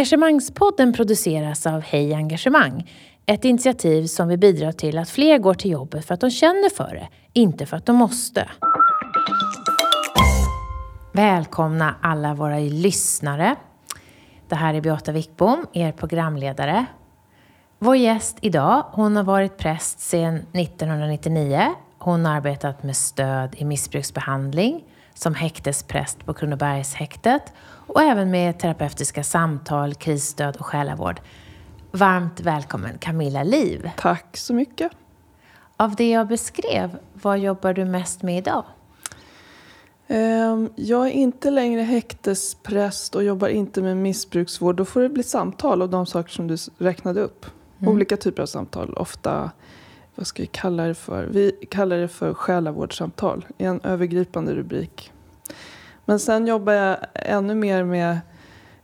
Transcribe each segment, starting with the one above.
Engagemangspodden produceras av Hej Engagemang. Ett initiativ som vill bidra till att fler går till jobbet för att de känner för det, inte för att de måste. Välkomna alla våra lyssnare. Det här är Beata Wickbom, er programledare. Vår gäst idag, hon har varit präst sedan 1999. Hon har arbetat med stöd i missbruksbehandling som häktespräst på Kronobergshäktet och även med terapeutiska samtal, krisstöd och själavård. Varmt välkommen Camilla Liv. Tack så mycket. Av det jag beskrev, vad jobbar du mest med idag? Ehm, jag är inte längre häktespräst och jobbar inte med missbruksvård. Då får det bli samtal om de saker som du räknade upp. Mm. Olika typer av samtal. Ofta, vad ska vi kalla det för? Vi kallar det för själavårdssamtal i en övergripande rubrik. Men sen jobbar jag ännu mer med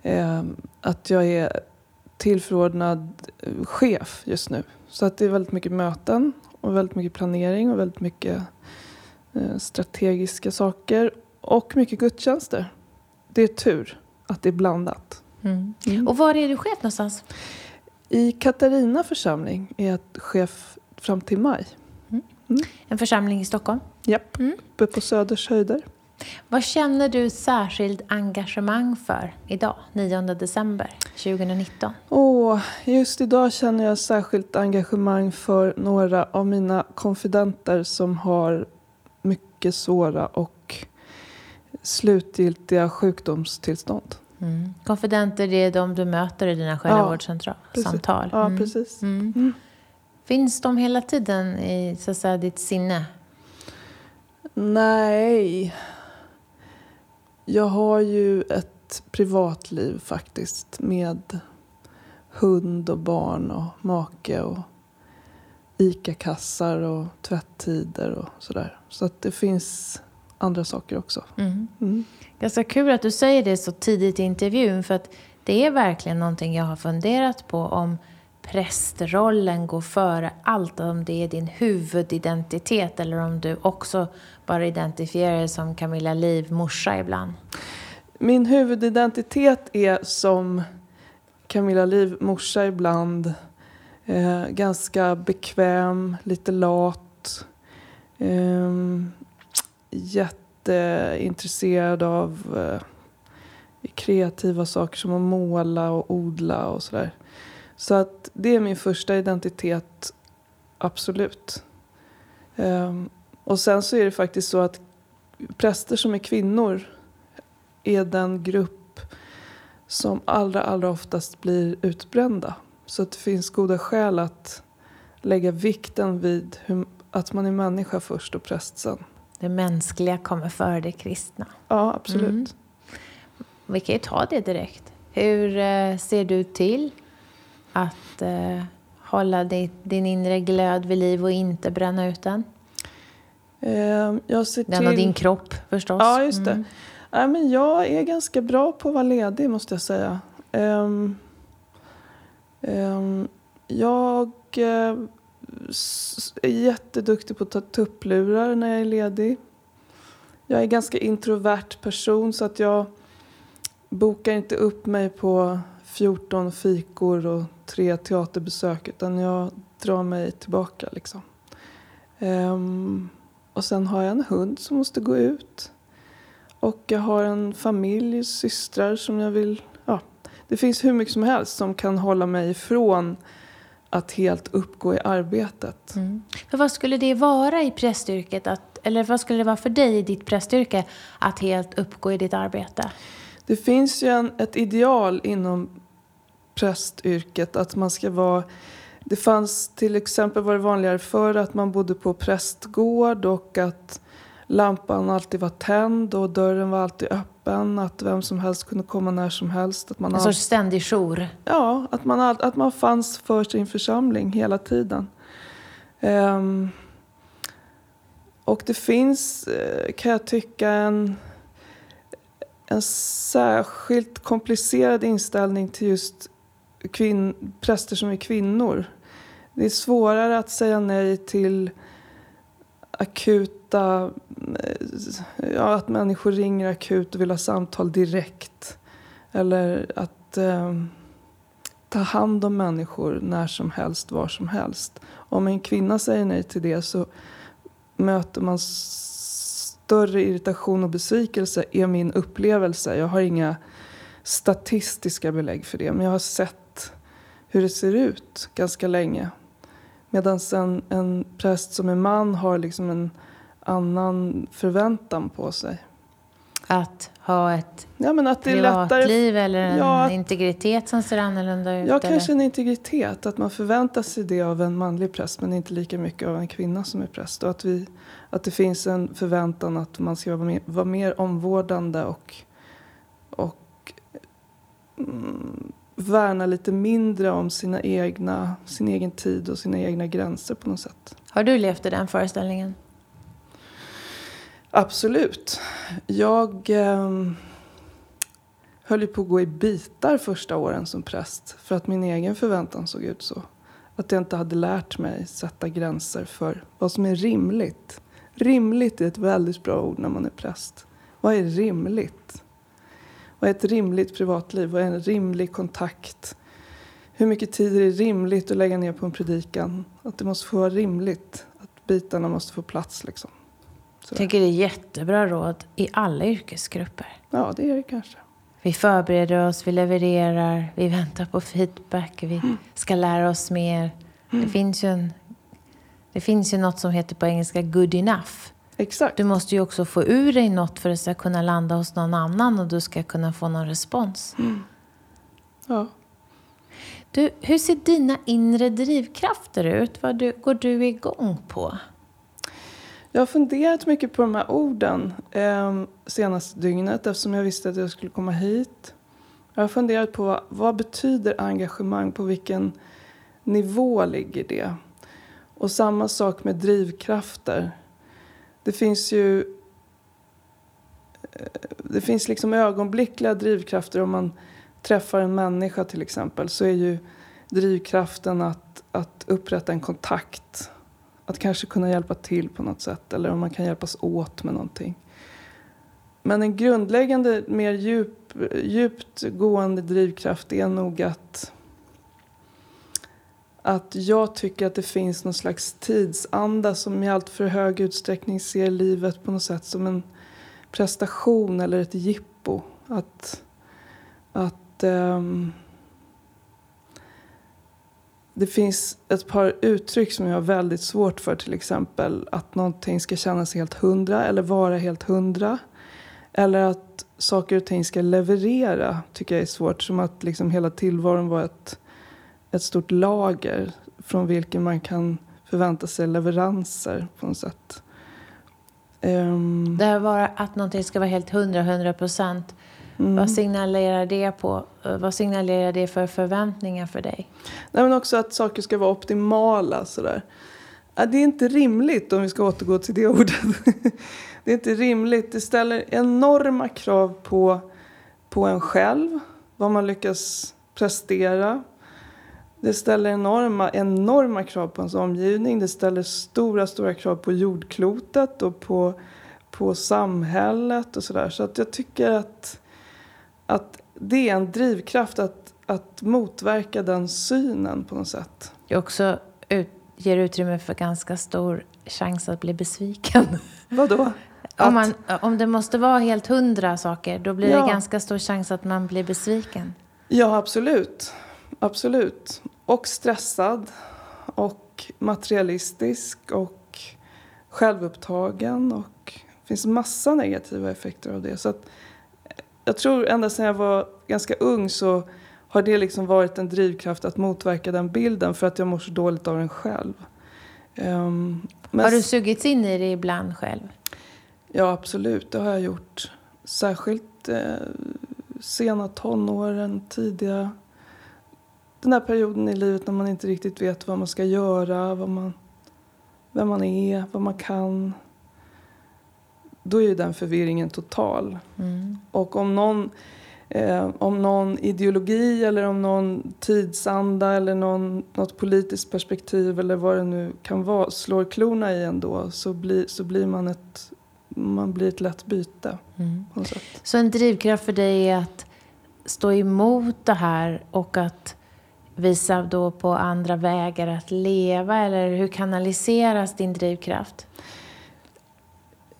eh, att jag är tillförordnad chef just nu. Så att det är väldigt mycket möten och väldigt mycket planering och väldigt mycket eh, strategiska saker och mycket gudstjänster. Det är tur att det är blandat. Mm. Mm. Och var är du chef någonstans? I Katarina församling är jag chef fram till maj. Mm. mm. En församling i Stockholm? Japp, mm. uppe på Söders höjder. Vad känner du särskilt engagemang för idag, 9 december 2019? Oh, just idag känner jag särskilt engagemang för några av mina konfidenter som har mycket svåra och slutgiltiga sjukdomstillstånd. Mm. Konfidenter, det är de du möter i dina själavårdssamtal? Ja, ja, mm. precis. Mm. mm. Finns de hela tiden i så säga, ditt sinne? Nej, jag har ju ett privatliv faktiskt med hund och barn och make och ICA-kassar och tvättider och sådär. Så att det finns andra saker också. Mm. Mm. Ganska kul att du säger det så tidigt i intervjun för att det är verkligen någonting jag har funderat på om prästrollen går före allt, om det är din huvudidentitet eller om du också bara identifierar dig som Camilla Liv, morsa ibland? Min huvudidentitet är som Camilla Liv, morsa ibland. Eh, ganska bekväm, lite lat. Eh, jätteintresserad av eh, kreativa saker som att måla och odla och sådär. Så att det är min första identitet, absolut. Um, och sen så är det faktiskt så att präster som är kvinnor är den grupp som allra, allra oftast blir utbrända. Så att det finns goda skäl att lägga vikten vid hur, att man är människa först och präst sen. Det mänskliga kommer före det kristna. Ja, absolut. Mm. Vi kan ju ta det direkt. Hur eh, ser du till att eh, hålla din, din inre glöd vid liv och inte bränna ut den? Eh, jag ser den till... och din kropp förstås. Ja, just det. Mm. Nej, men jag är ganska bra på att vara ledig måste jag säga. Um, um, jag uh, är jätteduktig på att ta tupplurar när jag är ledig. Jag är en ganska introvert person så att jag bokar inte upp mig på 14 fikor och tre teaterbesök utan jag drar mig tillbaka liksom. Um, och sen har jag en hund som måste gå ut. Och jag har en familj, systrar som jag vill... Ja, det finns hur mycket som helst som kan hålla mig ifrån att helt uppgå i arbetet. Mm. För vad skulle det vara i prästyrket, att, eller vad skulle det vara för dig i ditt prästyrke att helt uppgå i ditt arbete? Det finns ju en, ett ideal inom prästyrket att man ska vara det fanns till exempel var det vanligare förr att man bodde på prästgård och att lampan alltid var tänd och dörren var alltid öppen. Att vem som helst kunde komma när som helst. Att man en sorts ständig jour? Ja, att man, att man fanns för sin församling hela tiden. Um, och det finns, eh, kan jag tycka, en, en särskilt komplicerad inställning till just kvin, präster som är kvinnor. Det är svårare att säga nej till akuta... Eh, ja, att människor ringer akut och vill ha samtal direkt. Eller att... Eh, ta hand om människor när som helst, var som helst. Om en kvinna säger nej till det så möter man större irritation och besvikelse, är min upplevelse. Jag har inga statistiska belägg för det, men jag har sett hur det ser ut ganska länge. Medan en, en präst som är man har liksom en annan förväntan på sig. Att ha ett ja, men att privatliv lättare, eller en ja, integritet som ser annorlunda ut? Ja, eller? kanske en integritet. Att man förväntar sig det av en manlig präst men inte lika mycket av en kvinna som är präst. Och att, vi, att det finns en förväntan att man ska vara mer, vara mer omvårdande och, och mm, värna lite mindre om sina egna, sin egen tid och sina egna gränser på något sätt. Har du levt i den föreställningen? Absolut. Jag eh, höll ju på att gå i bitar första åren som präst för att min egen förväntan såg ut så. Att jag inte hade lärt mig sätta gränser för vad som är rimligt. Rimligt är ett väldigt bra ord när man är präst. Vad är rimligt? Är ett rimligt privatliv? Är en rimlig kontakt? Hur mycket tid är det rimligt att lägga ner på en predikan? Att det måste få vara rimligt. Att bitarna måste få plats liksom. Jag tycker det är jättebra råd i alla yrkesgrupper. Ja, det är det kanske. Vi förbereder oss, vi levererar, vi väntar på feedback, vi mm. ska lära oss mer. Mm. Det, finns ju en, det finns ju något som heter på engelska good enough. Exakt. Du måste ju också få ur dig något för att det ska kunna landa hos någon annan och du ska kunna få någon respons. Mm. Ja. Du, hur ser dina inre drivkrafter ut? Vad du, går du igång på? Jag har funderat mycket på de här orden eh, senaste dygnet eftersom jag visste att jag skulle komma hit. Jag har funderat på vad, vad betyder engagemang? På vilken nivå ligger det? Och samma sak med drivkrafter. Det finns ju eh, det finns liksom ögonblickliga drivkrafter. Om man träffar en människa till exempel så är ju drivkraften att, att upprätta en kontakt att kanske kunna hjälpa till på något sätt eller om man kan hjälpas åt med någonting. Men en grundläggande, mer djup, djupt gående drivkraft är nog att att jag tycker att det finns någon slags tidsanda som i allt för hög utsträckning ser livet på något sätt som en prestation eller ett jippo. Att, att um, det finns ett par uttryck som jag har väldigt svårt för. Till exempel att någonting ska kännas helt hundra eller vara helt hundra. Eller att saker och ting ska leverera tycker jag är svårt. Som att liksom hela tillvaron var ett, ett stort lager från vilken man kan förvänta sig leveranser på något sätt. Um, det här var att någonting ska vara helt hundra, hundra procent. Mm. Vad signalerar det på? Eh, vad signalerar det för förväntningar för dig? Nej, men också att saker ska vara optimala. Sådär. Det är inte rimligt, om vi ska återgå till det ordet. det är inte rimligt. Det ställer enorma krav på, på en själv, vad man lyckas prestera. Det ställer enorma, enorma krav på ens omgivning. Det ställer stora, stora krav på jordklotet och på, på samhället och sådär. Så att jag tycker att att det är en drivkraft att, att motverka den synen på något sätt. Det också ut, ger utrymme för ganska stor chans att bli besviken. Vadå? Om, man, om det måste vara helt hundra saker, då blir ja. det ganska stor chans att man blir besviken. Ja, absolut. Absolut. Och stressad. Och materialistisk. Och självupptagen. Och det finns massa negativa effekter av det. Så att jag tror ända sedan jag var ganska ung så har det liksom varit en drivkraft att motverka den bilden för att jag mår så dåligt av den själv. Um, har du sugits in i det ibland själv? Ja, absolut. Det har jag gjort. Särskilt eh, sena tonåren, tidiga... Den där perioden i livet när man inte riktigt vet vad man ska göra, vad man, vem man är, vad man kan då är ju den förvirringen total. Mm. Och om någon, eh, om någon ideologi eller om någon tidsanda eller någon, något politiskt perspektiv eller vad det nu kan vara slår klorna i en då så blir, så blir man ett, man blir ett lätt byte. Mm. Så en drivkraft för dig är att stå emot det här och att visa då på andra vägar att leva eller hur kanaliseras din drivkraft?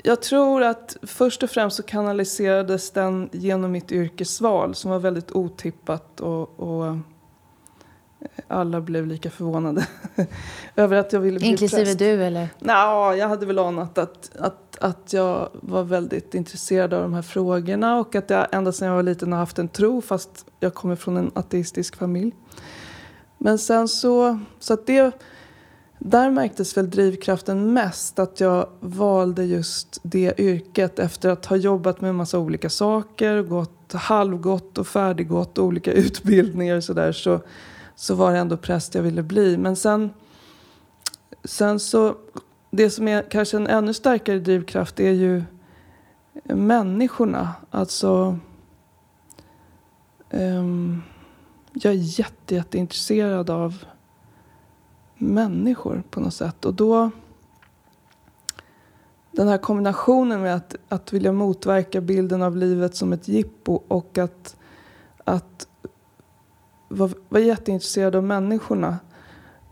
Jag tror att först och främst så kanaliserades den genom mitt yrkesval som var väldigt otippat och, och alla blev lika förvånade över att jag ville bli Inklusive präst. du eller? Nå, jag hade väl anat att, att, att jag var väldigt intresserad av de här frågorna och att jag ända sedan jag var liten har haft en tro fast jag kommer från en ateistisk familj. Men sen så, så att det, där märktes väl drivkraften mest att jag valde just det yrket efter att ha jobbat med en massa olika saker, gått halvgott och färdiggått olika utbildningar och sådär så, så var det ändå präst jag ville bli. Men sen, sen så, det som är kanske en ännu starkare drivkraft är ju människorna. Alltså, um, jag är jätte, jätteintresserad av människor på något sätt. Och då, den här kombinationen med att, att vilja motverka bilden av livet som ett jippo och att, att vara var jätteintresserad av människorna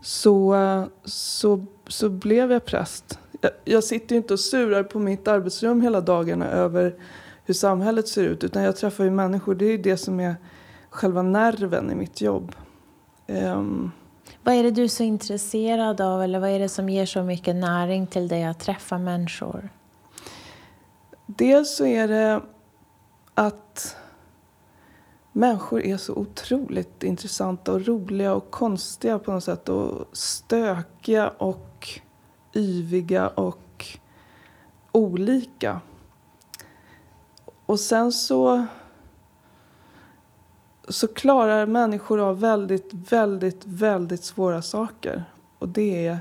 så, så, så blev jag präst. Jag, jag sitter ju inte och surar på mitt arbetsrum hela dagarna över hur samhället ser ut utan jag träffar ju människor. Det är det som är själva nerven i mitt jobb. Um, vad är det du är så intresserad av eller vad är det som ger så mycket näring till dig att träffa människor? Dels så är det att människor är så otroligt intressanta och roliga och konstiga på något sätt och stökiga och yviga och olika. Och sen så så klarar människor av väldigt, väldigt, väldigt svåra saker. Och det är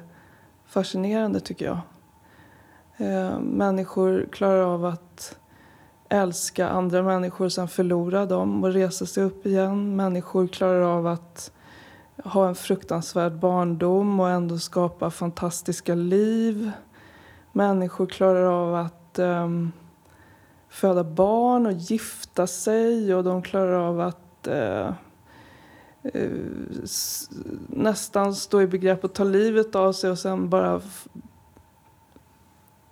fascinerande tycker jag. Eh, människor klarar av att älska andra människor och sen förlora dem och resa sig upp igen. Människor klarar av att ha en fruktansvärd barndom och ändå skapa fantastiska liv. Människor klarar av att eh, föda barn och gifta sig och de klarar av att eh, eh nästan stå i begrepp att ta livet av sig och sen bara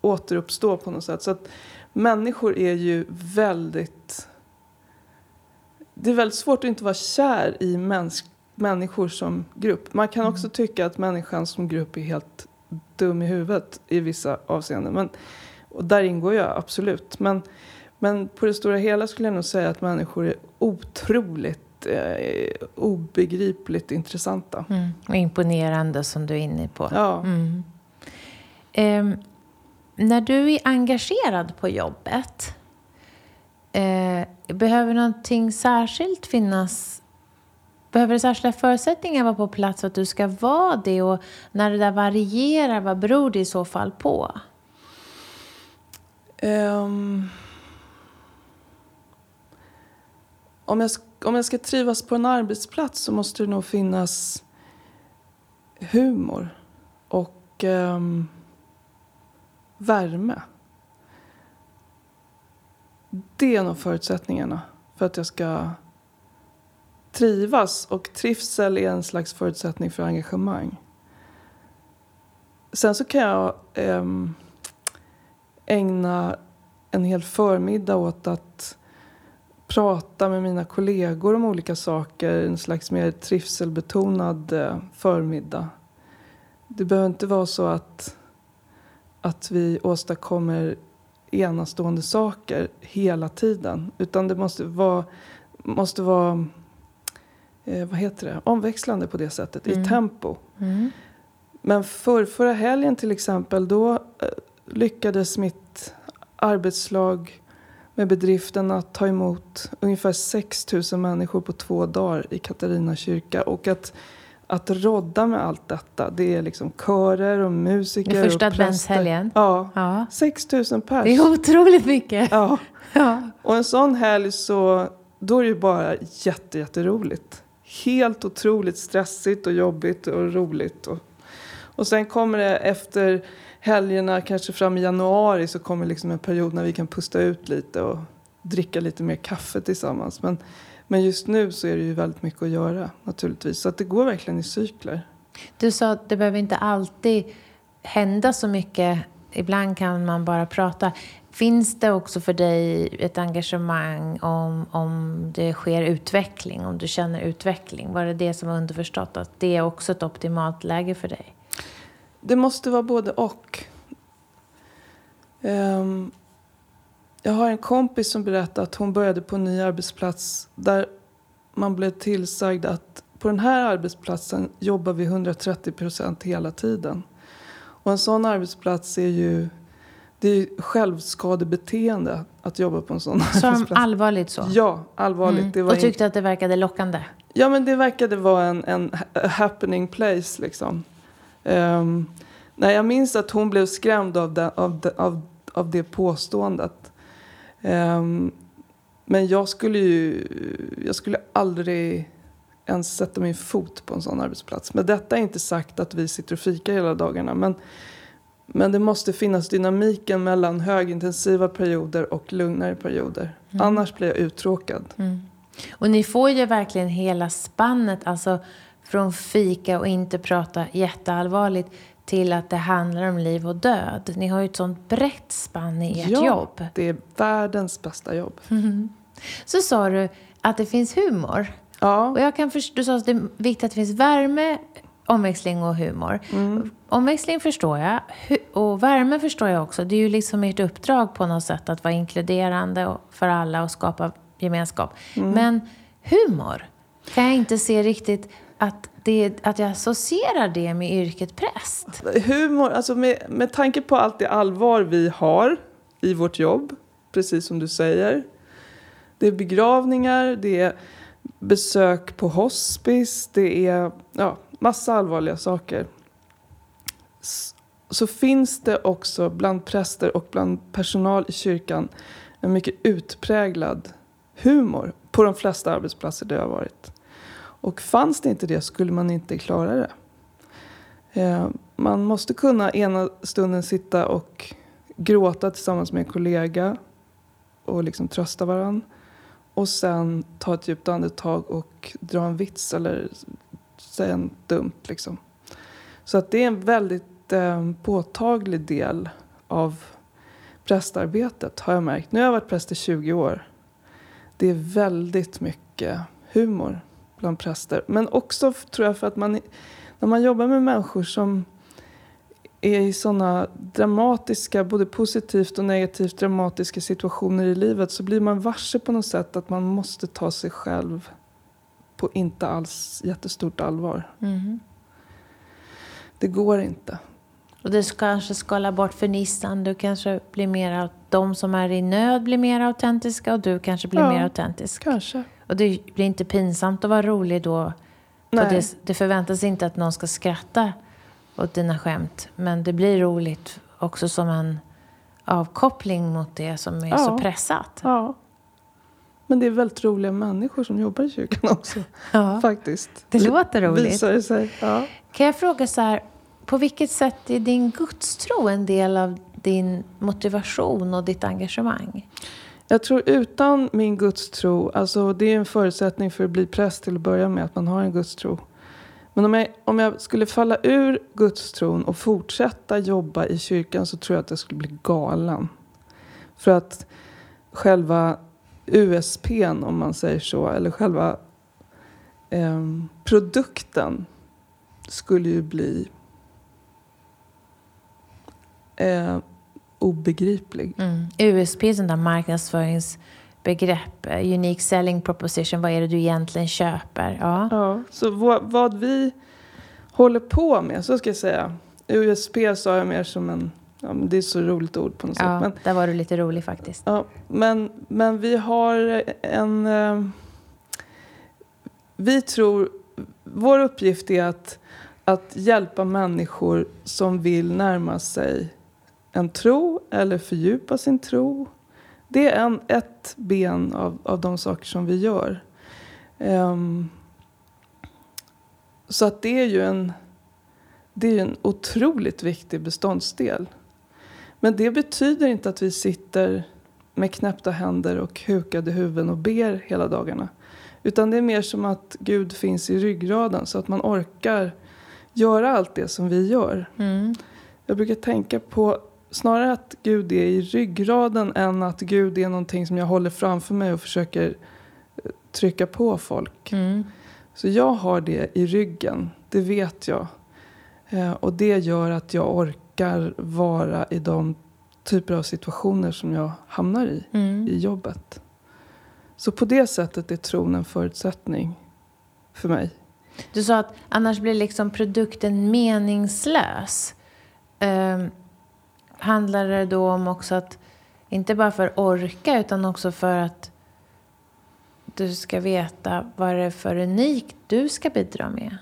återuppstå på något sätt. Så att människor är ju väldigt... Det är väldigt svårt att inte vara kär i mäns människor som grupp. Man kan också mm. tycka att människan som grupp är helt dum i huvudet i vissa avseenden. Men, och där ingår jag absolut. Men, men på det stora hela skulle jag nog säga att människor är otroligt eh, obegripligt intressanta. Mm. Och imponerande som du är inne på. Ja. Mm. Eh, när du är engagerad på jobbet, eh, behöver någonting särskilt finnas Behöver det särskilda förutsättningar vara på plats för att du ska vara det? Och när det där varierar, vad beror det i så fall på? Um, om, jag, om jag ska trivas på en arbetsplats så måste det nog finnas humor och eh, värme. Det är nog förutsättningarna för att jag ska trivas. Och trivsel är en slags förutsättning för engagemang. Sen så kan jag eh, ägna en hel förmiddag åt att prata med mina kollegor om olika saker. En slags mer trivselbetonad eh, förmiddag. Det behöver inte vara så att att vi åstadkommer enastående saker hela tiden. Utan det måste vara, måste vara eh, vad heter det? omväxlande på det sättet, mm. i tempo. Mm. Men för, förra helgen till exempel, då eh, lyckades mitt arbetslag med bedriften att ta emot ungefär 6 000 människor på två dagar i Katarina kyrka. Och att att rodda med allt detta. Det är liksom körer och musiker Den första och adventshelgen? Ja. ja. 6 000 pers. Det är otroligt mycket. Ja. ja. Och en sån helg så, då är det ju bara jätte, jätteroligt. Helt otroligt stressigt och jobbigt och roligt. Och, och sen kommer det efter helgerna, kanske fram i januari, så kommer liksom en period när vi kan pusta ut lite och dricka lite mer kaffe tillsammans. Men Men just nu så är det ju väldigt mycket att göra naturligtvis. Så att det går verkligen i cykler. Du sa att det behöver inte alltid hända så mycket. Ibland kan man bara prata. Finns det också för dig ett engagemang om, om det sker utveckling, om du känner utveckling? Var det det som var underförstått, att det är också ett optimalt läge för dig? Det måste vara både och. Um, jag har en kompis som berättade att hon började på en ny arbetsplats där man blev tillsagd att på den här arbetsplatsen jobbar vi 130 procent hela tiden. Och en sån arbetsplats är ju det är självskadebeteende att jobba på en sån så arbetsplats. Allvarligt så? Ja, allvarligt. Mm. Det var och tyckte in... att det verkade lockande? Ja, men det verkade vara en, en happening place liksom. Um, nej, jag minns att hon blev skrämd av det, av det, av, av det påståendet. Um, men jag skulle ju jag skulle aldrig ens sätta min fot på en sån arbetsplats. Men detta är inte sagt att vi sitter och fikar hela dagarna. Men, men det måste finnas dynamiken mellan högintensiva perioder och lugnare perioder. Mm. Annars blir jag uttråkad. Mm. Och ni får ju verkligen hela spannet, alltså från fika och inte prata jätteallvarligt till att det handlar om liv och död. Ni har ju ett sånt brett spann i ert ja, jobb. Ja, det är världens bästa jobb. Mm. Så sa du att det finns humor. Ja. Och jag kan förstå, du sa att det är viktigt att det finns värme, omväxling och humor. Mm. Omväxling förstår jag och värme förstår jag också. Det är ju liksom ert uppdrag på något sätt att vara inkluderande för alla och skapa gemenskap. Mm. Men humor kan jag inte se riktigt att, det, att jag associerar det med yrket präst. Humor, alltså med, med tanke på allt det allvar vi har i vårt jobb, precis som du säger. Det är begravningar, det är besök på hospice, det är ja, massa allvarliga saker. Så finns det också bland präster och bland personal i kyrkan en mycket utpräglad humor på de flesta arbetsplatser där jag har varit. Och fanns det inte det skulle man inte klara det. Eh, man måste kunna ena stunden sitta och gråta tillsammans med en kollega och liksom trösta varandra. Och sen ta ett djupt andetag och dra en vits eller säga en dumt liksom. Så att det är en väldigt eh, påtaglig del av prästarbetet har jag märkt. Nu har jag varit präst i 20 år. Det är väldigt mycket humor bland präster. Men också tror jag för att man, när man jobbar med människor som är i sådana dramatiska, både positivt och negativt dramatiska situationer i livet så blir man varse på något sätt att man måste ta sig själv på inte alls jättestort allvar. Mm. Det går inte. Och du kanske skala bort fernissan. Du kanske blir mer, de som är i nöd blir mer autentiska och du kanske blir ja, mer autentisk. Kanske. Och det blir inte pinsamt att vara rolig då. Det, det förväntas inte att någon ska skratta åt dina skämt. Men det blir roligt också som en avkoppling mot det som är ja. så pressat. Ja. Men det är väldigt roliga människor som jobbar i kyrkan också. Ja. Faktiskt. Det låter roligt. Det sig. Ja. Kan jag fråga så här, på vilket sätt är din gudstro en del av din motivation och ditt engagemang? Jag tror utan min gudstro, alltså det är en förutsättning för att bli präst till att börja med, att man har en gudstro. Men om jag, om jag skulle falla ur gudstron och fortsätta jobba i kyrkan så tror jag att jag skulle bli galen. För att själva USPn, om man säger så, eller själva eh, produkten skulle ju bli eh, obegriplig. Mm. USP sånt där marknadsföringsbegrepp. Unique selling proposition. Vad är det du egentligen köper? Ja. ja så vad, vad vi håller på med, så ska jag säga. USP sa jag mer som en Ja, men det är så roligt ord på något ja, sätt. Men, där var du lite rolig faktiskt. Ja, men, men vi har en... Eh, vi tror... Vår uppgift är att, att hjälpa människor som vill närma sig en tro eller fördjupa sin tro. Det är en, ett ben av, av de saker som vi gör. Um, så att det är ju en, det är en otroligt viktig beståndsdel. Men det betyder inte att vi sitter med knäppta händer och hukade huvuden och ber hela dagarna. Utan det är mer som att Gud finns i ryggraden så att man orkar göra allt det som vi gör. Mm. Jag brukar tänka på snarare att Gud är i ryggraden än att Gud är någonting som jag håller framför mig och försöker eh, trycka på folk. Mm. Så jag har det i ryggen, det vet jag. Eh, och det gör att jag orkar vara i de typer av situationer som jag hamnar i, Mm. i jobbet. Så på det sättet är tron en förutsättning för mig. Du sa att annars blir liksom produkten meningslös. Um, handlar det då om också att, inte bara för att orka, utan också för att du ska veta vad det är för unikt du ska bidra med?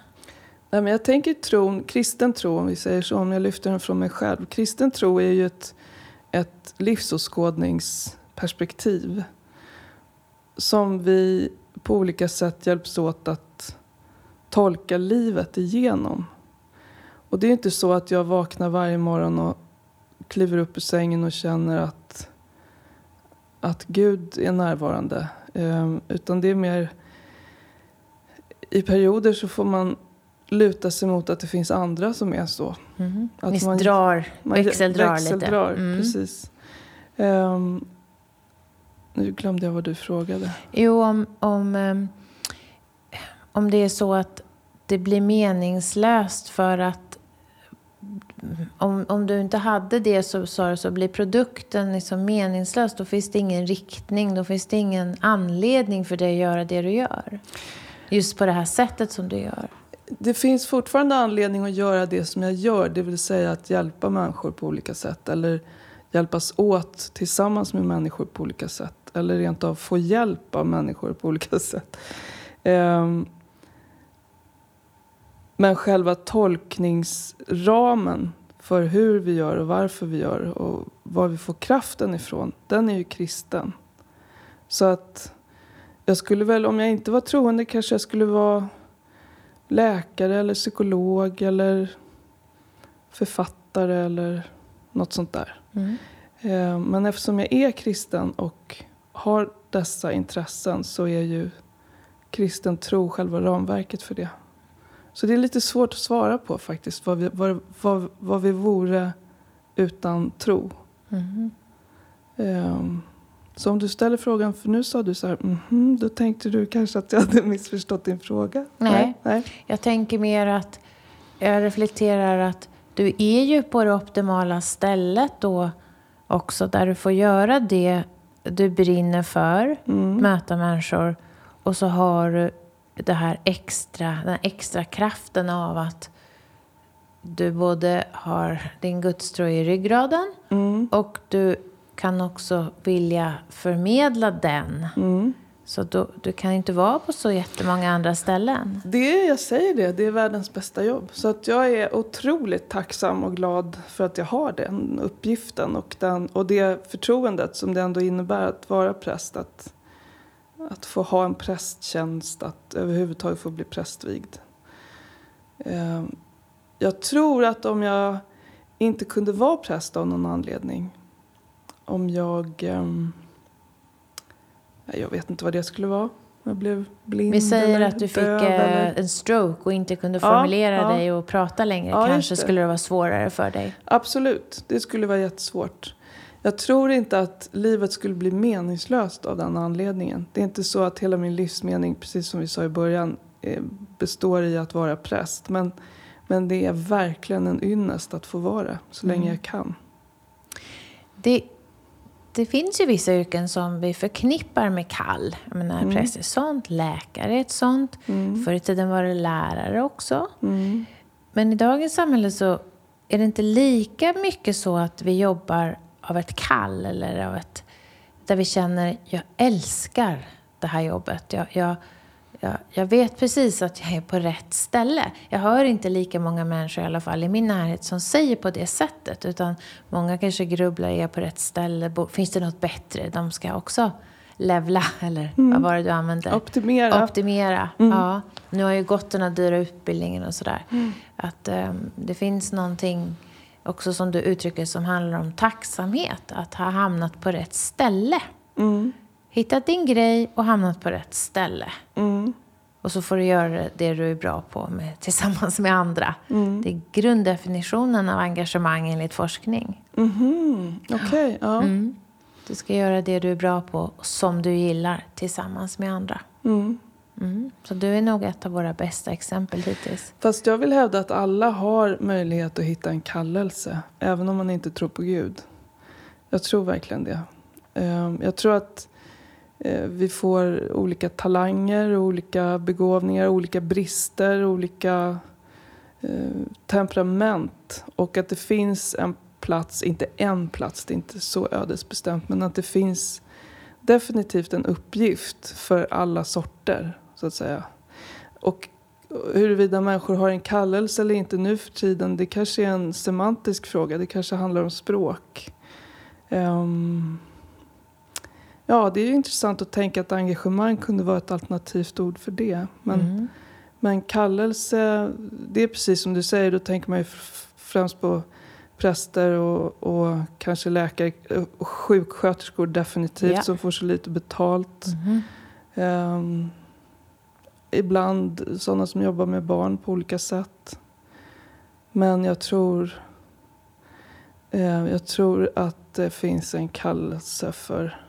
Nej, men jag tänker tron, kristen tro om vi säger så, om jag lyfter den från mig själv. Kristen tro är ju ett, ett livsåskådningsperspektiv som vi på olika sätt hjälps åt att tolka livet igenom. Och det är inte så att jag vaknar varje morgon och kliver upp ur sängen och känner att, att Gud är närvarande. Ehm, utan det är mer i perioder så får man luta sig mot att det finns andra som är så. Mm. Att man- drar, Man växeldrar, växeldrar lite. Mm. precis. Ehm, nu glömde jag vad du frågade. Jo, om, om, ehm, om det är så att det blir meningslöst för att om, om du inte hade det så, så, så blir produkten liksom meningslös. Då finns det ingen riktning, då finns det ingen anledning för dig att göra det du gör. Just på det här sättet som du gör. Det finns fortfarande anledning att göra det som jag gör, det vill säga att hjälpa människor på olika sätt. Eller hjälpas åt tillsammans med människor på olika sätt. Eller rent av få hjälp av människor på olika sätt. Um, men själva tolkningsramen för hur vi gör och varför vi gör och var vi får kraften ifrån, den är ju kristen. Så att jag skulle väl, om jag inte var troende kanske jag skulle vara läkare eller psykolog eller författare eller något sånt där. Mm. Eh, Men eftersom jag är kristen och har dessa intressen så är ju kristen tro själva ramverket för det. Så det är lite svårt att svara på faktiskt, vad vi, vad, vad, vad vi vore utan tro. Mhm. Ehm, Så om du ställer frågan, för nu sa du så här, mhm, då tänkte du kanske att jag hade missförstått din fråga? Nej. Nej. Jag tänker mer att jag reflekterar att du är ju på det optimala stället då också där du får göra det du brinner för, Mm. möta människor och så har du det här extra, den extra kraften av att du både har din gudstro i ryggraden Mm. och du kan också vilja förmedla den. Mm. Så då, du kan inte vara på så jättemånga andra ställen. Det, jag säger det, det är världens bästa jobb. Så att jag är otroligt tacksam och glad för att jag har den uppgiften och, den, och det förtroendet som det ändå innebär att vara präst. Att, att få ha en prästtjänst, att överhuvudtaget få bli prästvigd. Eh, Jag tror att om jag inte kunde vara präst av någon anledning, om jag... ehm, Jag vet inte vad det skulle vara. Jag blev blind Vi säger att du fick eh, eller... en stroke och inte kunde Ja, formulera ja. dig och prata längre. Ja, Kanske skulle det vara svårare för dig. Absolut, det skulle vara jättesvårt. Jag tror inte att livet skulle bli meningslöst av den anledningen. Det är inte så att hela min livsmening, precis som vi sa i början, eh, består i att vara präst. Men, men det är verkligen en ynnest att få vara det, så länge Mm. jag kan. Det, det finns ju vissa yrken som vi förknippar med kall. Jag menar, Mm. Präst är sånt, läkare är ett sånt. Mm. Förr i tiden var det lärare också. Mm. Men i dagens samhälle så är det inte lika mycket så att vi jobbar av ett kall eller av ett... Där vi känner, jag älskar det här jobbet. Jag, jag, jag, jag vet precis att jag är på rätt ställe. Jag hör inte lika många människor i alla fall i min närhet som säger på det sättet. Utan många kanske grubblar, är jag på rätt ställe? Finns det något bättre? De ska också levla, eller vad var det du använde? Optimera. Optimera. Mm. Ja. Nu har ju gått den här dyra utbildningen och sådär. Att ehm, det finns någonting också som du uttrycker som handlar om tacksamhet. Att ha hamnat på rätt ställe. Mm. hittat din grej och hamnat på rätt ställe. Mm. Och så får du göra det du är bra på med, tillsammans med andra. Mm. Det är grunddefinitionen av engagemang enligt forskning. Mhm. Okej, ja. Mm. Du ska göra det du är bra på som du gillar tillsammans med andra. Mm. Mm. Så du är nog ett av våra bästa exempel hittills. Fast jag vill hävda att alla har möjlighet att hitta en kallelse, även om man inte tror på Gud. Jag tror verkligen det. Ehm, jag tror att eh, vi får olika talanger, olika begåvningar, olika brister, olika eh, temperament. Och att det finns en plats, inte en plats, det är inte så ödesbestämt, men att det finns definitivt en uppgift för alla sorter, så att säga. Och huruvida människor har en kallelse eller inte nu för tiden, det kanske är en semantisk fråga. Det kanske handlar om språk. Ehm, ja, det är ju intressant att tänka att engagemang kunde vara ett alternativt ord för det. Men, Mm. men kallelse, det är precis som du säger, då tänker man ju främst på präster och, och kanske läkare och sjuksköterskor definitivt Ja. som får så lite betalt. Mhm. Ehm, ibland sådana som jobbar med barn på olika sätt. Men jag tror, eh, jag tror att det finns en kallelse för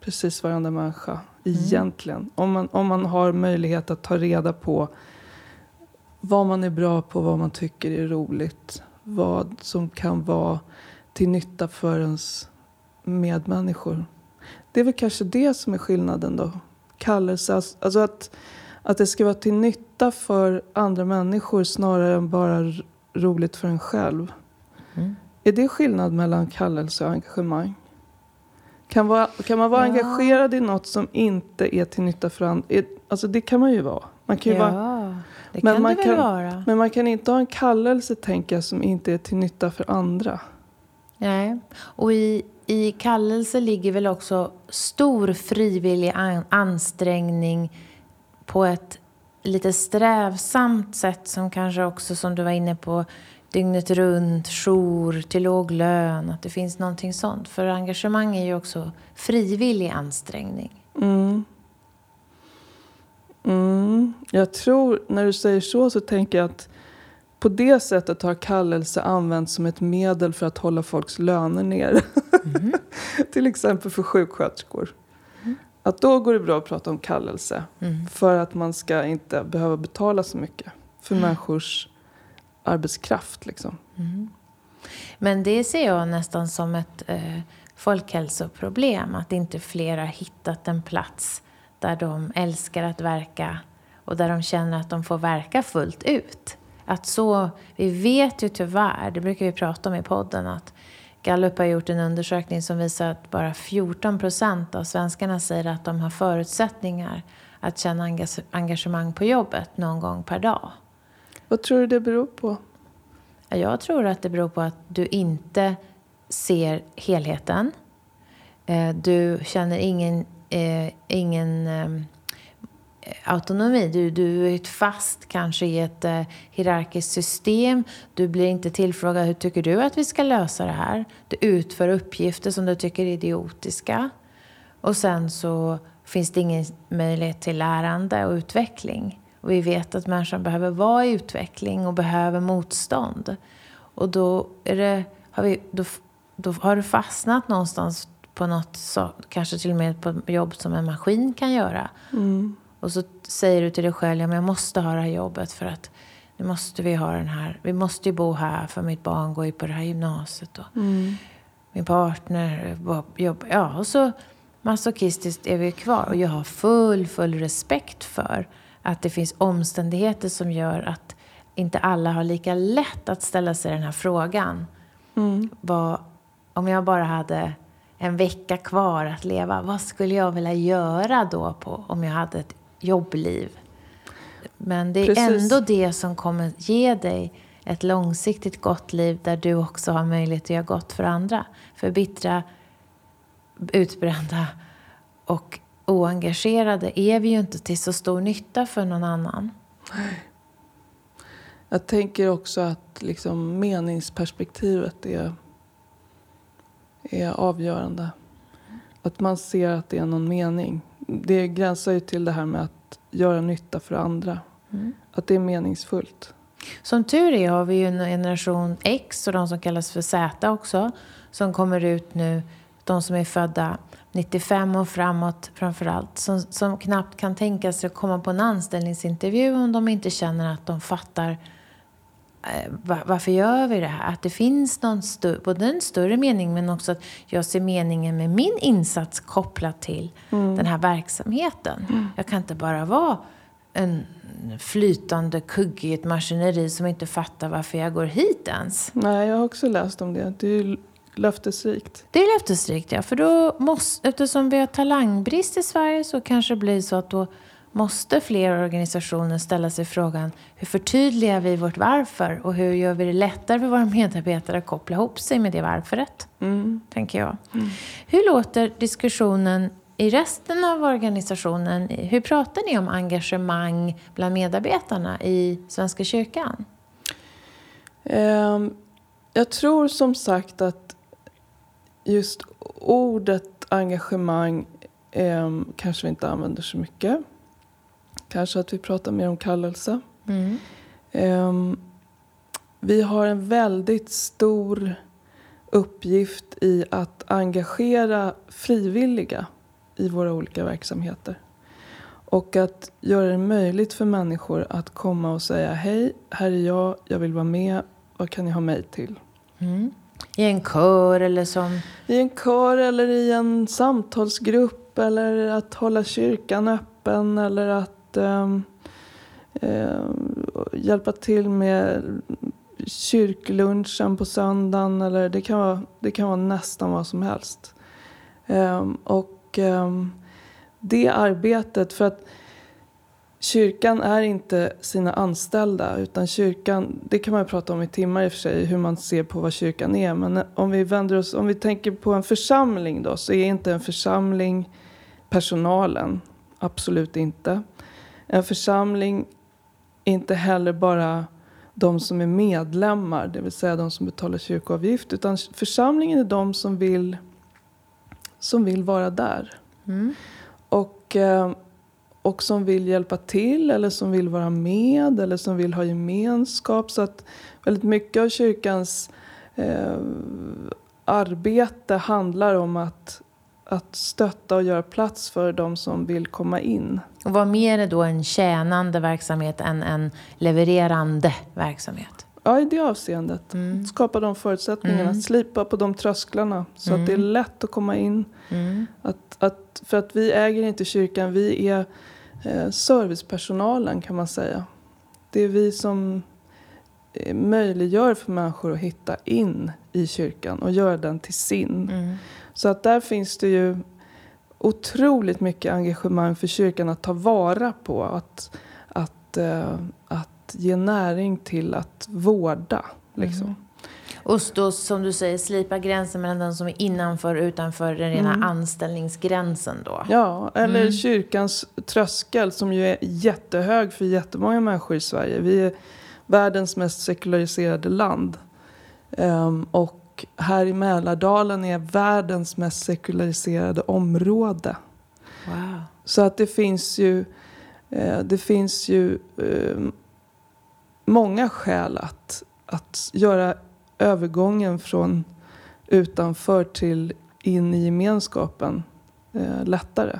precis varenda människa. Egentligen. Om, man, om man har möjlighet att ta reda på vad man är bra på, vad man tycker är roligt. Vad som kan vara till nytta för ens medmänniskor. Det är väl kanske det som är skillnaden då. Kallelse, alltså- alltså att, att det ska vara till nytta för andra människor snarare än bara roligt för en själv. Mm. Är det skillnad mellan kallelse och engagemang? Kan, vara, kan man vara Ja. engagerad i något som inte är till nytta för andra? Alltså det kan man ju vara. Man kan ju vara Ja, det Men kan man det väl kan- vara. men man kan inte ha en kallelse tänker jag, som inte är till nytta för andra. Nej. Och i, i kallelse ligger väl också stor frivillig an, ansträngning på ett lite strävsamt sätt som kanske också, som du var inne på, dygnet runt, jour till låg lön, att det finns någonting sånt. För engagemang är ju också frivillig ansträngning. Mm. Mm. Jag tror, när du säger så, så tänker jag att på det sättet har kallelse använts som ett medel för att hålla folks löner nere. Till exempel för sjuksköterskor. Att då går det bra att prata om kallelse. Mm. För att man ska inte behöva betala så mycket för människors arbetskraft. Liksom. Mm. Men det ser jag nästan som ett eh, folkhälsoproblem. Att inte fler har hittat en plats där de älskar att verka och där de känner att de får verka fullt ut. Att så, vi vet ju tyvärr, det brukar vi prata om i podden, att Gallup har gjort en undersökning som visar att bara 14 procent av svenskarna säger att de har förutsättningar att känna engagemang på jobbet någon gång per dag. Vad tror du det beror på? Ja, Jag tror att det beror på att du inte ser helheten. Eh, Du känner ingen, eh, ingen eh, autonomi. Du, du är ett fast kanske i ett eh, hierarkiskt system. Du blir inte tillfrågad hur tycker du att vi ska lösa det här. Du utför uppgifter som du tycker är idiotiska. Och sen så finns det ingen möjlighet till lärande och utveckling. Och vi vet att människan behöver vara i utveckling och behöver motstånd. Och då, är det, har, vi, då, då har du fastnat någonstans på något, så, kanske till och med på ett jobb som en maskin kan göra. Mm. Och så säger du till dig själv, ja, men jag måste ha det här jobbet för att nu måste vi ha den här, vi måste ju bo här för mitt barn går ju på det här gymnasiet och Mm. min partner jobbar, ja och så masochistiskt är vi kvar. Och jag har full, full respekt för att det finns omständigheter som gör att inte alla har lika lätt att ställa sig den här frågan. Mm. Vad, om jag bara hade en vecka kvar att leva, vad skulle jag vilja göra då på, om jag hade ett jobbliv? Men det är Precis. ändå det som kommer ge dig ett långsiktigt gott liv där du också har möjlighet att göra gott för andra. För bittra, utbrända och oengagerade är vi ju inte till så stor nytta för någon annan. Jag tänker också att liksom meningsperspektivet är, är avgörande. att man ser att det är någon mening. Det gränsar ju till det här med att göra nytta för andra. Mm. Att det är meningsfullt. Som tur är har vi ju en generation X och de som kallas för Z också. Som kommer ut nu, de som är födda 95 och framåt framför allt. Som, som knappt kan tänka sig att komma på en anställningsintervju om de inte känner att de fattar varför gör vi det här? Att det finns någon stö- både en större mening men också att jag ser meningen med min insats kopplat till den här verksamheten. Jag kan inte bara vara en flytande kugge i ett maskineri som inte fattar varför jag går hit ens. Nej, jag har också läst om det. Det är löftesrikt. Det är löftesrikt, ja. För då måste, eftersom vi har talangbrist i Sverige så kanske det blir så att då måste fler organisationer ställa sig frågan hur förtydligar vi vårt varför och hur gör vi det lättare för våra medarbetare att koppla ihop sig med det varföret, Mm. tänker jag. Hur låter diskussionen i resten av organisationen? Hur pratar ni om engagemang bland medarbetarna i Svenska kyrkan? Ehm, jag tror som sagt att just ordet engagemang ehm, kanske vi inte använder så mycket. Kanske att vi pratar mer om kallelse. Mm. Ehm, vi har en väldigt stor uppgift i att engagera frivilliga i våra olika verksamheter. Och att göra det möjligt för människor att komma och säga hej, här är jag, jag vill vara med, vad kan ni ha mig till? Mm. I en kör eller som... I en kör eller i en samtalsgrupp eller att hålla kyrkan öppen eller att ehm, eh, hjälpa till med kyrklunchen på söndagen eller det kan vara, det kan vara nästan vad som helst. Ehm, och ehm, det arbetet, för att Kyrkan är inte sina anställda utan kyrkan, det kan man ju prata om i timmar i och för sig, hur man ser på vad kyrkan är. Men om vi vänder oss, om vi tänker på en församling då, så är inte en församling personalen. Absolut inte. En församling är inte heller bara de som är medlemmar, det vill säga de som betalar kyrkoavgift. Utan församlingen är de som vill, som vill vara där. Mm. Och, eh, och som vill hjälpa till eller som vill vara med eller som vill ha gemenskap. Så att väldigt mycket av kyrkans eh, arbete handlar om att, att stötta och göra plats för de som vill komma in. Och vad mer är då en tjänande verksamhet än en levererande verksamhet? Ja, i det avseendet. Mm. Skapa de förutsättningarna, Mm. slipa på de trösklarna så att det är Mm. lätt att komma in. Mm. Att, att, för att vi äger inte kyrkan, vi är eh, servicepersonalen kan man säga. Det är vi som eh, möjliggör för människor att hitta in i kyrkan och göra den till sin. Mm. Så att där finns det ju otroligt mycket engagemang för kyrkan att ta vara på. Att, att, eh, att ge näring till att vårda. Liksom. Mm. Och då, som du säger, slipa gränsen mellan den som är innanför och utanför den rena Mm. anställningsgränsen då. Ja, eller Mm. kyrkans tröskel som ju är jättehög för jättemånga människor i Sverige. Vi är världens mest sekulariserade land. Ehm, och här i Mälardalen är världens mest sekulariserade område. Wow. Så att det finns ju, eh, det finns ju eh, många skäl att, att göra övergången från utanför till in i gemenskapen eh, lättare.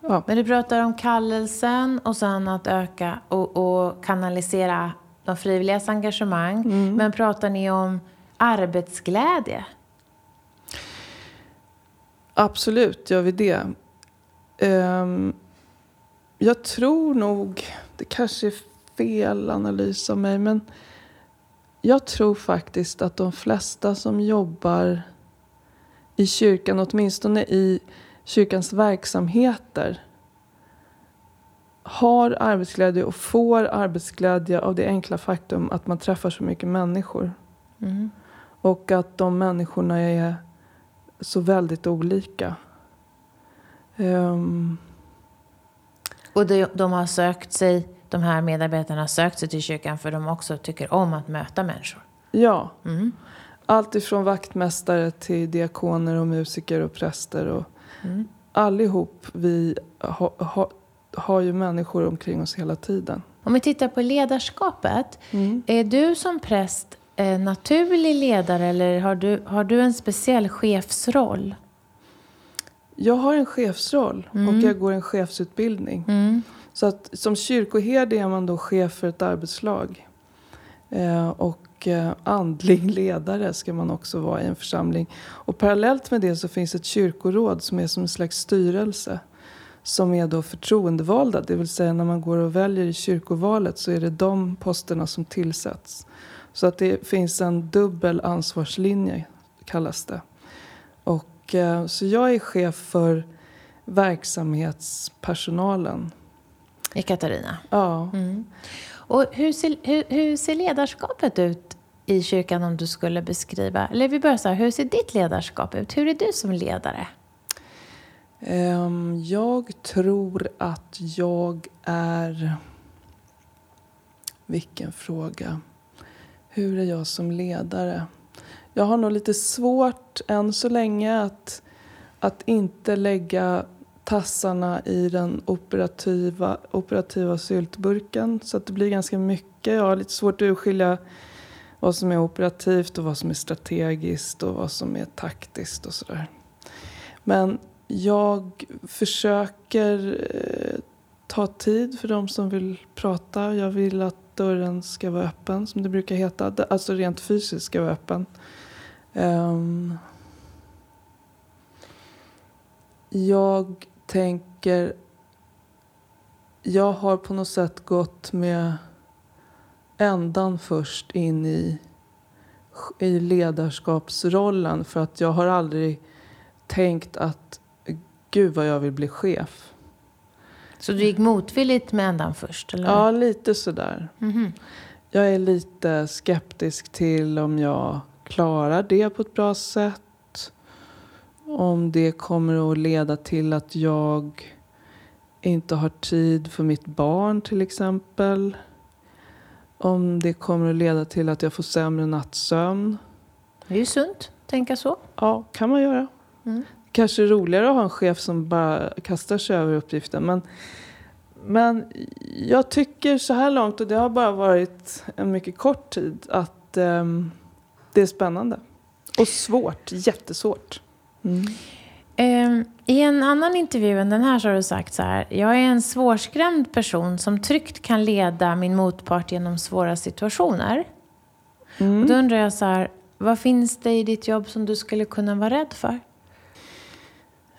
Ja. Men du pratar om kallelsen och sen att öka och, och kanalisera de frivilligas engagemang. Mm. Men pratar ni om arbetsglädje? Absolut gör vi det. Ehm, jag tror nog, det kanske är fel analys av mig, men jag tror faktiskt att de flesta som jobbar i kyrkan, åtminstone i kyrkans verksamheter, har arbetsglädje och får arbetsglädje av det enkla faktum att man träffar så mycket människor. Mm. Och att de människorna är så väldigt olika. Ehm, Och de, de har sökt sig, de här medarbetarna har sökt sig till kyrkan för de också tycker om att möta människor. ja, Mm. Allt ifrån vaktmästare till diakoner och musiker och präster. Och Mm. Allihop vi ha, ha, har ju människor omkring oss hela tiden. Om vi tittar på ledarskapet. Mm. Är du som präst eh, naturlig ledare eller har du, har du en speciell chefsroll? Jag har en chefsroll Mm. och jag går en chefsutbildning. Mm. Så att som kyrkoherde är man då chef för ett arbetslag. Eh, och eh, andlig ledare ska man också vara i en församling. Och parallellt med det så finns ett kyrkoråd som är som en slags styrelse. Som är då förtroendevalda, det vill säga när man går och väljer i kyrkovalet så är det de posterna som tillsätts. Så att det finns en dubbel ansvarslinje, kallas det. Och, eh, så jag är chef för verksamhetspersonalen. I Katarina. Ja. Mm. Och hur ser, hur, hur ser ledarskapet ut i kyrkan om du skulle beskriva? Eller vi börjar så här, hur ser ditt ledarskap ut? Hur är du som ledare? Ehm, Jag tror att jag är... Vilken fråga. Hur är jag som ledare? Jag har nog lite svårt än så länge att, att inte lägga tassarna i den operativa, operativa syltburken. Så att det blir ganska mycket. Jag har lite svårt att urskilja vad som är operativt och vad som är strategiskt och vad som är taktiskt och sådär. Men jag försöker eh, ta tid för de som vill prata. Jag vill att dörren ska vara öppen, som det brukar heta. Alltså rent fysiskt ska vara öppen. Um, jag tänker... Jag har på något sätt gått med ändan först in i, i ledarskapsrollen för att jag har aldrig tänkt att gud vad jag vill bli chef. Så du gick motvilligt med ändan först? Eller? Ja, lite sådär. Mhm. Jag är lite skeptisk till om jag klarar det på ett bra sätt. Om det kommer att leda till att jag inte har tid för mitt barn till exempel. Om det kommer att leda till att jag får sämre nattsömn. Det är ju sunt, tänka så. Ja, kan man göra. Mm. Kanske roligare att ha en chef som bara kastar sig över uppgiften. Men, men jag tycker så här långt, och det har bara varit en mycket kort tid, att ehm, det är spännande. Och svårt, jättesvårt. Mm. Ehm, I en annan intervju än den här så har du sagt så här. Jag är en svårskrämd person som tryggt kan leda min motpart genom svåra situationer. Mm. Och då undrar jag så här. Vad finns det i ditt jobb som du skulle kunna vara rädd för?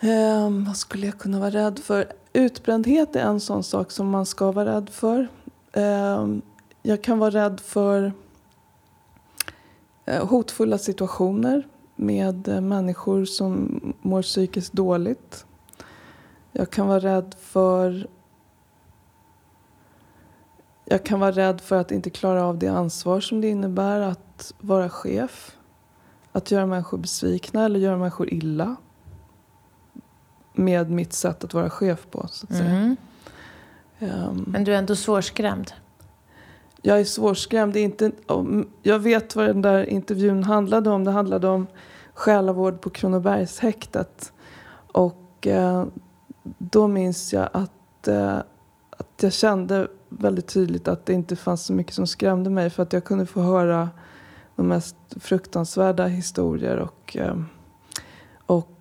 Ehm, vad skulle jag kunna vara rädd för? Utbrändhet är en sån sak som man ska vara rädd för. Ehm, jag kan vara rädd för eh, hotfulla situationer med eh, människor som mår psykiskt dåligt. Jag kan vara rädd för jag kan vara rädd för att inte klara av det ansvar som det innebär att vara chef. Att göra människor besvikna eller göra människor illa med mitt sätt att vara chef på. Så att säga. Mhm. Ehm, Men du är ändå svårskrämd. jag är svårskrämd. Det är inte, om- jag vet vad den där intervjun handlade om. Det handlade om själavård på Kronobergshäktet. Och eh, då minns jag att, eh, att jag kände väldigt tydligt att det inte fanns så mycket som skrämde mig. För att jag kunde få höra de mest fruktansvärda historier och, eh,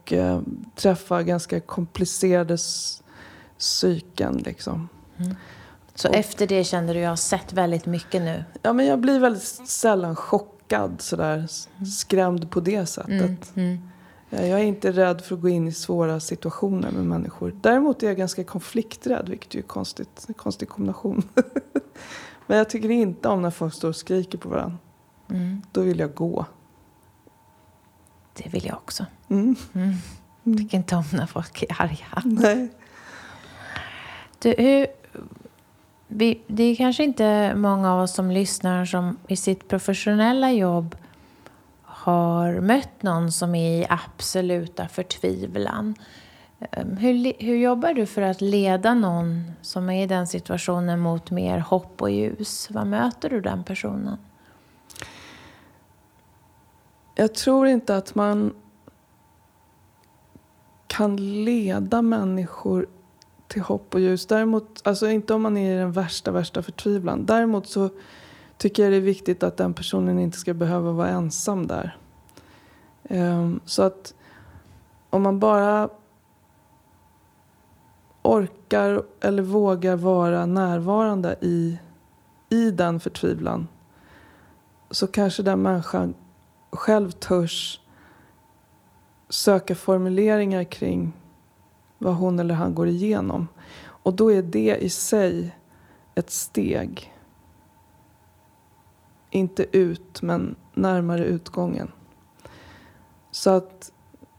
och eh, träffa ganska komplicerade psyken. Liksom. Så Och- efter det kände du, jag har sett väldigt mycket nu. Ja, men jag blir väldigt sällan chockad, sådär, s- skrämd på det sättet. Mm. Mm. Eh, Jag är inte rädd för att gå in i svåra situationer med människor. Däremot är jag ganska konflikträdd, vilket är konstigt, en konstig kombination. men jag tycker inte om när folk står och skriker på varandra. Mm. Då vill jag gå. Det vill jag också. Mm. Mm. Tycker inte om när folk är arga. Nej. Du, hur, vi, det är kanske inte många av oss som lyssnar som i sitt professionella jobb har mött någon som är i absoluta förtvivlan. Ehm, Hur, hur jobbar du för att leda någon som är i den situationen mot mer hopp och ljus? Vad möter du den personen? Jag tror inte att man kan leda människor till hopp och ljus. Däremot, alltså inte om man är i den värsta, värsta förtvivlan. Däremot så tycker jag det är viktigt att den personen inte ska behöva vara ensam där. Um, så att om man bara orkar eller vågar vara närvarande i, i den förtvivlan så kanske den människan själv törs söka formuleringar kring vad hon eller han går igenom. Och då är det i sig ett steg. Inte ut, men närmare utgången. Så att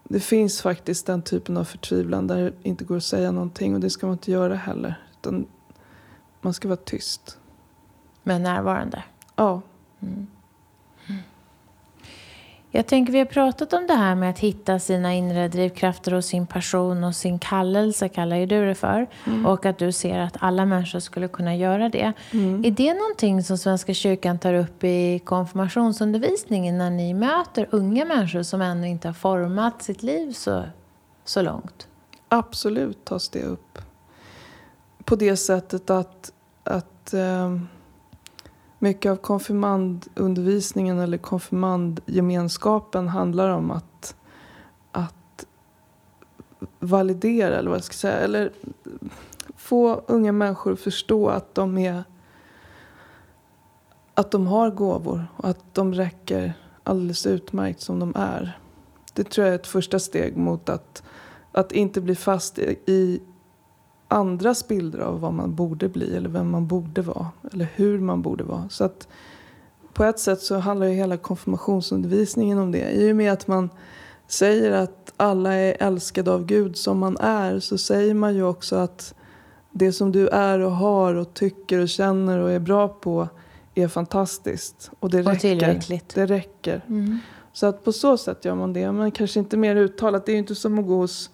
det finns faktiskt den typen av förtvivlan där det inte går att säga någonting och det ska man inte göra heller. Utan man ska vara tyst. Men närvarande? Ja. Mm. Jag tänker, vi har pratat om det här med att hitta sina inre drivkrafter och sin passion och sin kallelse, kallar ju du det för. Mm. Och att du ser att alla människor skulle kunna göra det. Mm. Är det någonting som Svenska kyrkan tar upp i konfirmationsundervisningen när ni möter unga människor som ännu inte har format sitt liv så, så långt? Absolut tas det upp. På det sättet att, att um mycket av konfirmandundervisningen eller konfirmandgemenskapen handlar om att, att validera, eller vad jag ska säga, eller få unga människor att förstå att de är att de har gåvor och att de räcker alldeles utmärkt som de är. Det tror jag är ett första steg mot att, att inte bli fast i, andras bilder av vad man borde bli eller vem man borde vara eller hur man borde vara. Så att på ett sätt så handlar ju hela konfirmationsundervisningen om det. I och med att man säger att alla är älskade av Gud som man är så säger man ju också att det som du är och har och tycker och känner och är bra på är fantastiskt. Och det och räcker. Tillräckligt. Det räcker. Mm. Så att på så sätt gör man det. Men kanske inte mer uttalat. Det är ju inte som att gå hos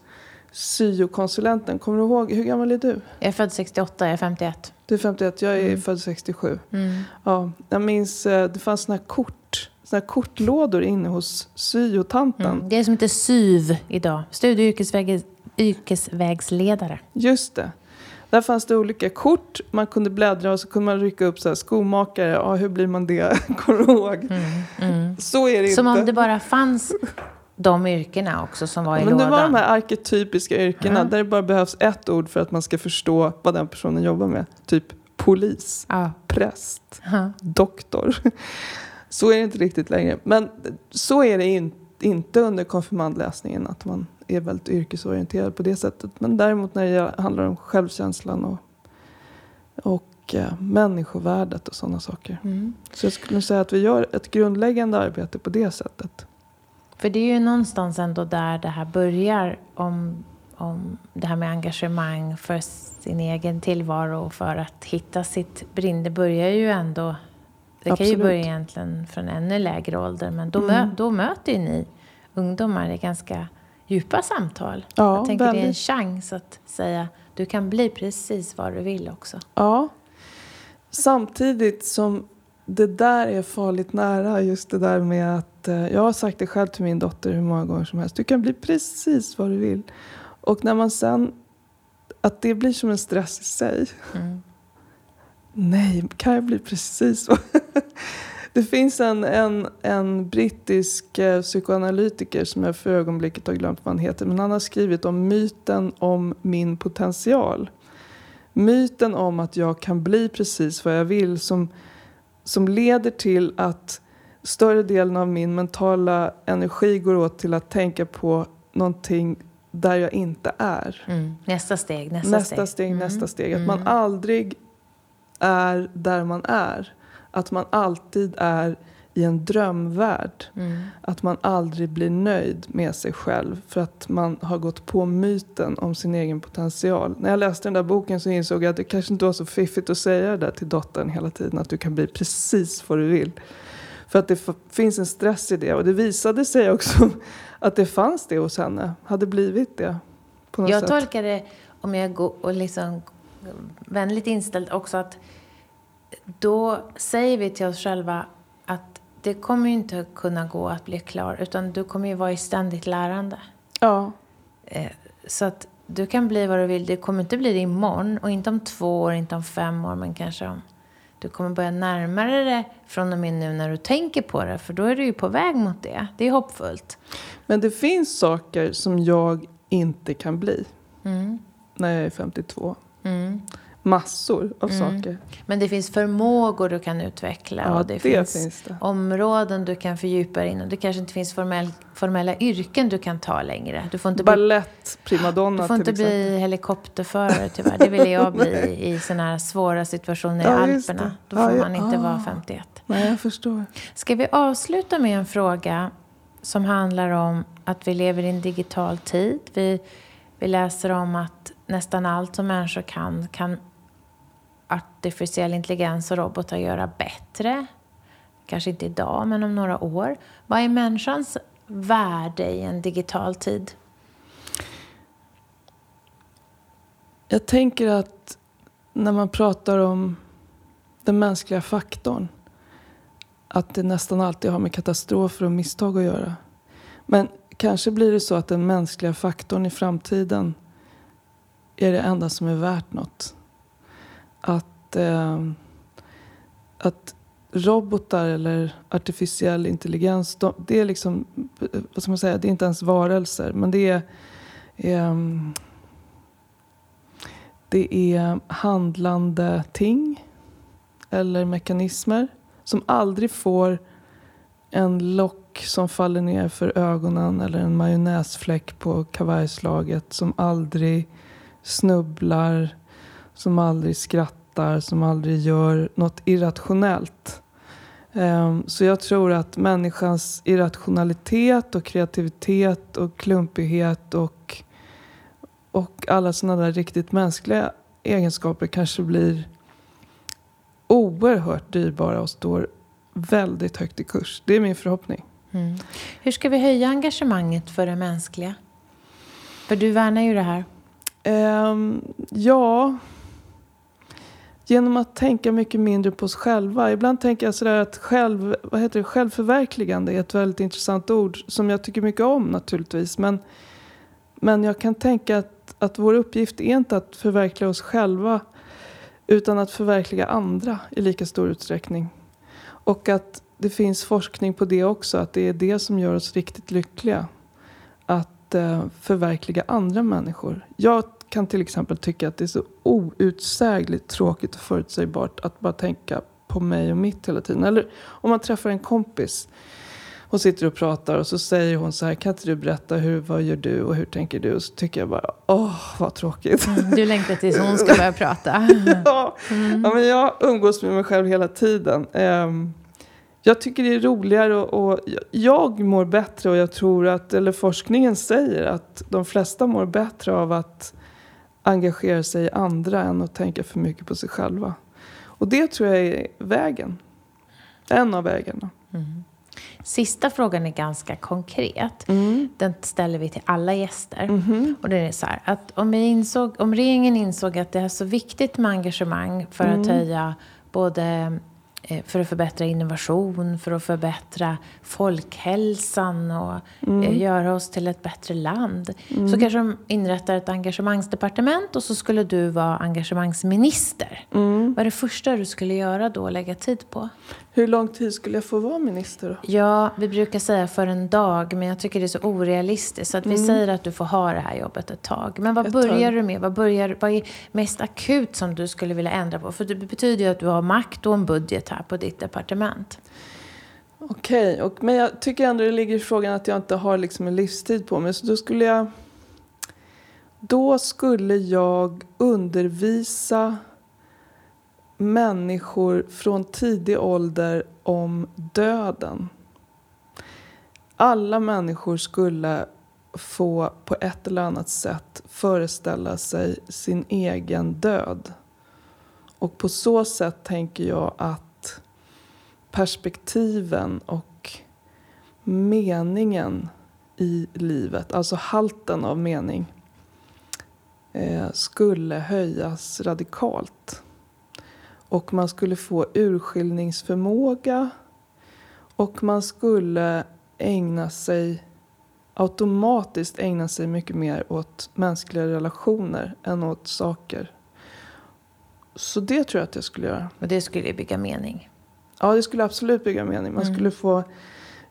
syokonsulenten. Kommer du ihåg, hur gammal är du? Jag är född 68, jag är 51. Du är 51, jag är mm. född 67. Mm. Ja, jag minns, eh, det fanns såna här kort, såna här kortlådor inne hos syotanten. Mm. Det är som heter SYV idag, studie och yrkesvägsledare. Just det. Där fanns det olika kort man kunde bläddra och så kunde man rycka upp så här, skomakare. Ja, hur blir man det? Kommer du ihåg? Mm, mm. Så är det Som inte. om det bara fanns de yrkena också som var i Men lådan. det var de här arketypiska yrkena Mm. där det bara behövs ett ord för att man ska förstå vad den personen jobbar med. Typ polis, Ja. präst, Ja. doktor. Så är det inte riktigt längre. Men så är det in, inte under konfirmandläsningen att man är väldigt yrkesorienterad på det sättet. Men däremot när det handlar om självkänslan och, och eh, människovärdet och sådana saker. Mm. Så jag skulle säga att vi gör ett grundläggande arbete på det sättet. För det är ju någonstans ändå där det här börjar om, om det här med engagemang för sin egen tillvaro och för att hitta sitt brinn. Det börjar ju ändå, det kan ju Absolut. börja egentligen från ännu lägre ålder men då, Mm. mö, då möter ju ni ungdomar i ganska djupa samtal. Ja, Jag tänker det är en väldigt. chans att säga du kan bli precis vad du vill också. Ja. Samtidigt som det där är farligt nära, just det där med att... eh, Jag har sagt det själv till min dotter hur många gånger som helst. Du kan bli precis vad du vill. Och när man sen... Att det blir som en stress i sig. Mm. Nej, kan jag bli precis vad... Det finns en, en, en brittisk eh, psykoanalytiker som jag för ögonblicket har glömt vad han heter. Men han har skrivit om myten om min potential. Myten om att jag kan bli precis vad jag vill som, som leder till att större delen av min mentala energi går åt till att tänka på någonting där jag inte är. Mm. Nästa steg, nästa, Nästa steg, Mm. nästa steg. Att Mm. man aldrig är där man är. Att man alltid är i en drömvärld. Mm. Att man aldrig blir nöjd med sig själv för att man har gått på myten om sin egen potential. När jag läste den där boken så insåg jag att det kanske inte var så fiffigt att säga det där till dottern hela tiden. Att du kan bli precis vad du vill. För att det finns en stress i det. Och det visade sig också att det fanns det hos henne. Hade blivit det. På något Jag sätt. tolkar det, om jag går och liksom vänligt inställd också, att då säger vi till oss själva det kommer ju inte kunna gå att bli klar utan du kommer ju vara i ständigt lärande. Ja. Eh, så att du kan bli vad du vill. Det kommer inte bli det imorgon och inte om två år, inte om fem år men kanske om... Du kommer börja närma dig det från och med nu när du tänker på det för då är du ju på väg mot det. Det är hoppfullt. Men det finns saker som jag inte kan bli Mm. när jag är 52. Mm. Massor av Mm. saker. Men det finns förmågor du kan utveckla Ja, och det, det finns, finns det. områden du kan fördjupa dig inom. Det kanske inte finns formell, formella yrken du kan ta längre. Du får inte bli, Balett, primadonna du får inte exempel. bli helikopterförare tyvärr. Det ville jag bli i sådana här svåra situationer Ja, i Alperna. Då får Ja, man inte vara 51. Nej, jag förstår. Ska vi avsluta med en fråga som handlar om att vi lever i en digital tid. Vi, vi läser om att nästan allt som människor kan, kan artificiell intelligens och robotar göra bättre. Kanske inte idag, men om några år. Vad är människans värde i en digital tid? Jag tänker att när man pratar om den mänskliga faktorn att det nästan alltid har med katastrofer och misstag att göra. Men kanske blir det så att den mänskliga faktorn i framtiden är det enda som är värt något. Att, eh, att robotar eller artificiell intelligens, de, det är liksom, vad ska man säga, det är inte ens varelser, men det är eh, det är handlande ting eller mekanismer som aldrig får en lock som faller ner för ögonen eller en majonnäsfläck på kavajslaget som aldrig snubblar, som aldrig skrattar, som aldrig gör något irrationellt. Ehm, Så jag tror att människans irrationalitet och kreativitet och klumpighet och och alla sådana där riktigt mänskliga egenskaper kanske blir oerhört dyrbara och står väldigt högt i kurs. Det är min förhoppning. Mm. Hur ska vi höja engagemanget för det mänskliga? För du värnar ju det här. Ehm, ja, genom att tänka mycket mindre på oss själva. Ibland tänker jag sådär att själv, vad heter det, självförverkligande är ett väldigt intressant ord som jag tycker mycket om naturligtvis. Men, men jag kan tänka att, att vår uppgift är inte att förverkliga oss själva utan att förverkliga andra i lika stor utsträckning. Och att det finns forskning på det också, att det är det som gör oss riktigt lyckliga. Att eh, förverkliga andra människor. Jag kan till exempel tycka att det är så outsägligt tråkigt och förutsägbart att bara tänka på mig och mitt hela tiden. Eller om man träffar en kompis och sitter och pratar och så säger hon så här, kan inte du berätta hur, vad gör du och hur tänker du? Och så tycker jag bara, åh vad tråkigt. Du längtar tills hon ska börja prata. ja, ja, men jag umgås med mig själv hela tiden. Ehm, jag tycker det är roligare och, och jag- jag mår bättre och jag tror att, eller forskningen säger att de flesta mår bättre av att engagera sig i andra än att tänka för mycket på sig själva. Och det tror jag är vägen. En av vägarna. Sista frågan är ganska konkret. Den ställer vi till alla gäster. Mhm. Och det är så här, att om, insåg, om regeringen insåg att det är så viktigt med engagemang för att höja både för att förbättra innovation, för att förbättra folkhälsan och eh, göra oss till ett bättre land. Så kanske de inrättar ett engagemangsdepartement och så skulle du vara engagemangsminister. Vad är det första du skulle göra då och lägga tid på? Hur lång tid skulle jag få vara minister då? Ja, vi brukar säga för en dag, men jag tycker det är så orealistiskt. Så att vi säger att du får ha det här jobbet ett tag. Men vad Ett börjar tag. du med? Vad, börjar, vad är mest akut som du skulle vilja ändra på? För det betyder ju att du har makt och en budget här på ditt departement. Okej, och, men jag tycker ändå det ligger i frågan att jag inte har liksom en livstid på mig. Så då skulle jag... Då skulle jag undervisa människor från tidig ålder om döden. Alla människor skulle få på ett eller annat sätt föreställa sig sin egen död. Och på så sätt tänker jag att perspektiven och meningen i livet, alltså halten av mening, eh, skulle höjas radikalt. Och man skulle få urskiljningsförmåga Och man skulle ägna sig automatiskt ägna sig mycket mer åt mänskliga relationer än åt saker. Så det tror jag att jag skulle göra. Och det skulle bygga mening. Ja, det skulle absolut bygga mening. Man skulle få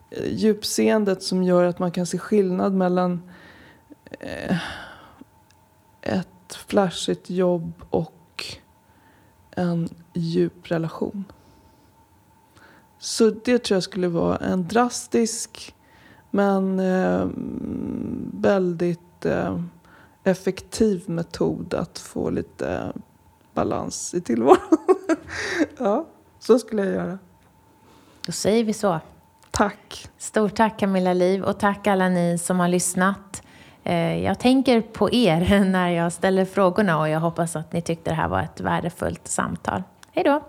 eh, djupseendet som gör att man kan se skillnad mellan eh, ett flashigt jobb och en djup relation. Så det tror jag skulle vara en drastisk men eh, väldigt eh, effektiv metod att få lite balans i tillvaron. ja, så skulle jag göra. Då säger vi så. Tack. Stort tack Camilla Liv och tack alla ni som har lyssnat. Eh, jag tänker på er när jag ställer frågorna och jag hoppas att ni tyckte det här var ett värdefullt samtal. Hej då!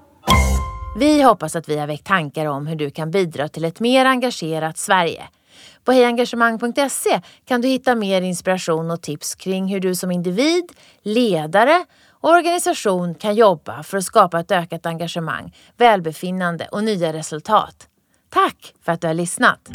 Vi hoppas att vi har väckt tankar om hur du kan bidra till ett mer engagerat Sverige. På hejengagemang.se kan du hitta mer inspiration och tips kring hur du som individ, ledare organisation kan jobba för att skapa ett ökat engagemang, välbefinnande och nya resultat. Tack för att du har lyssnat!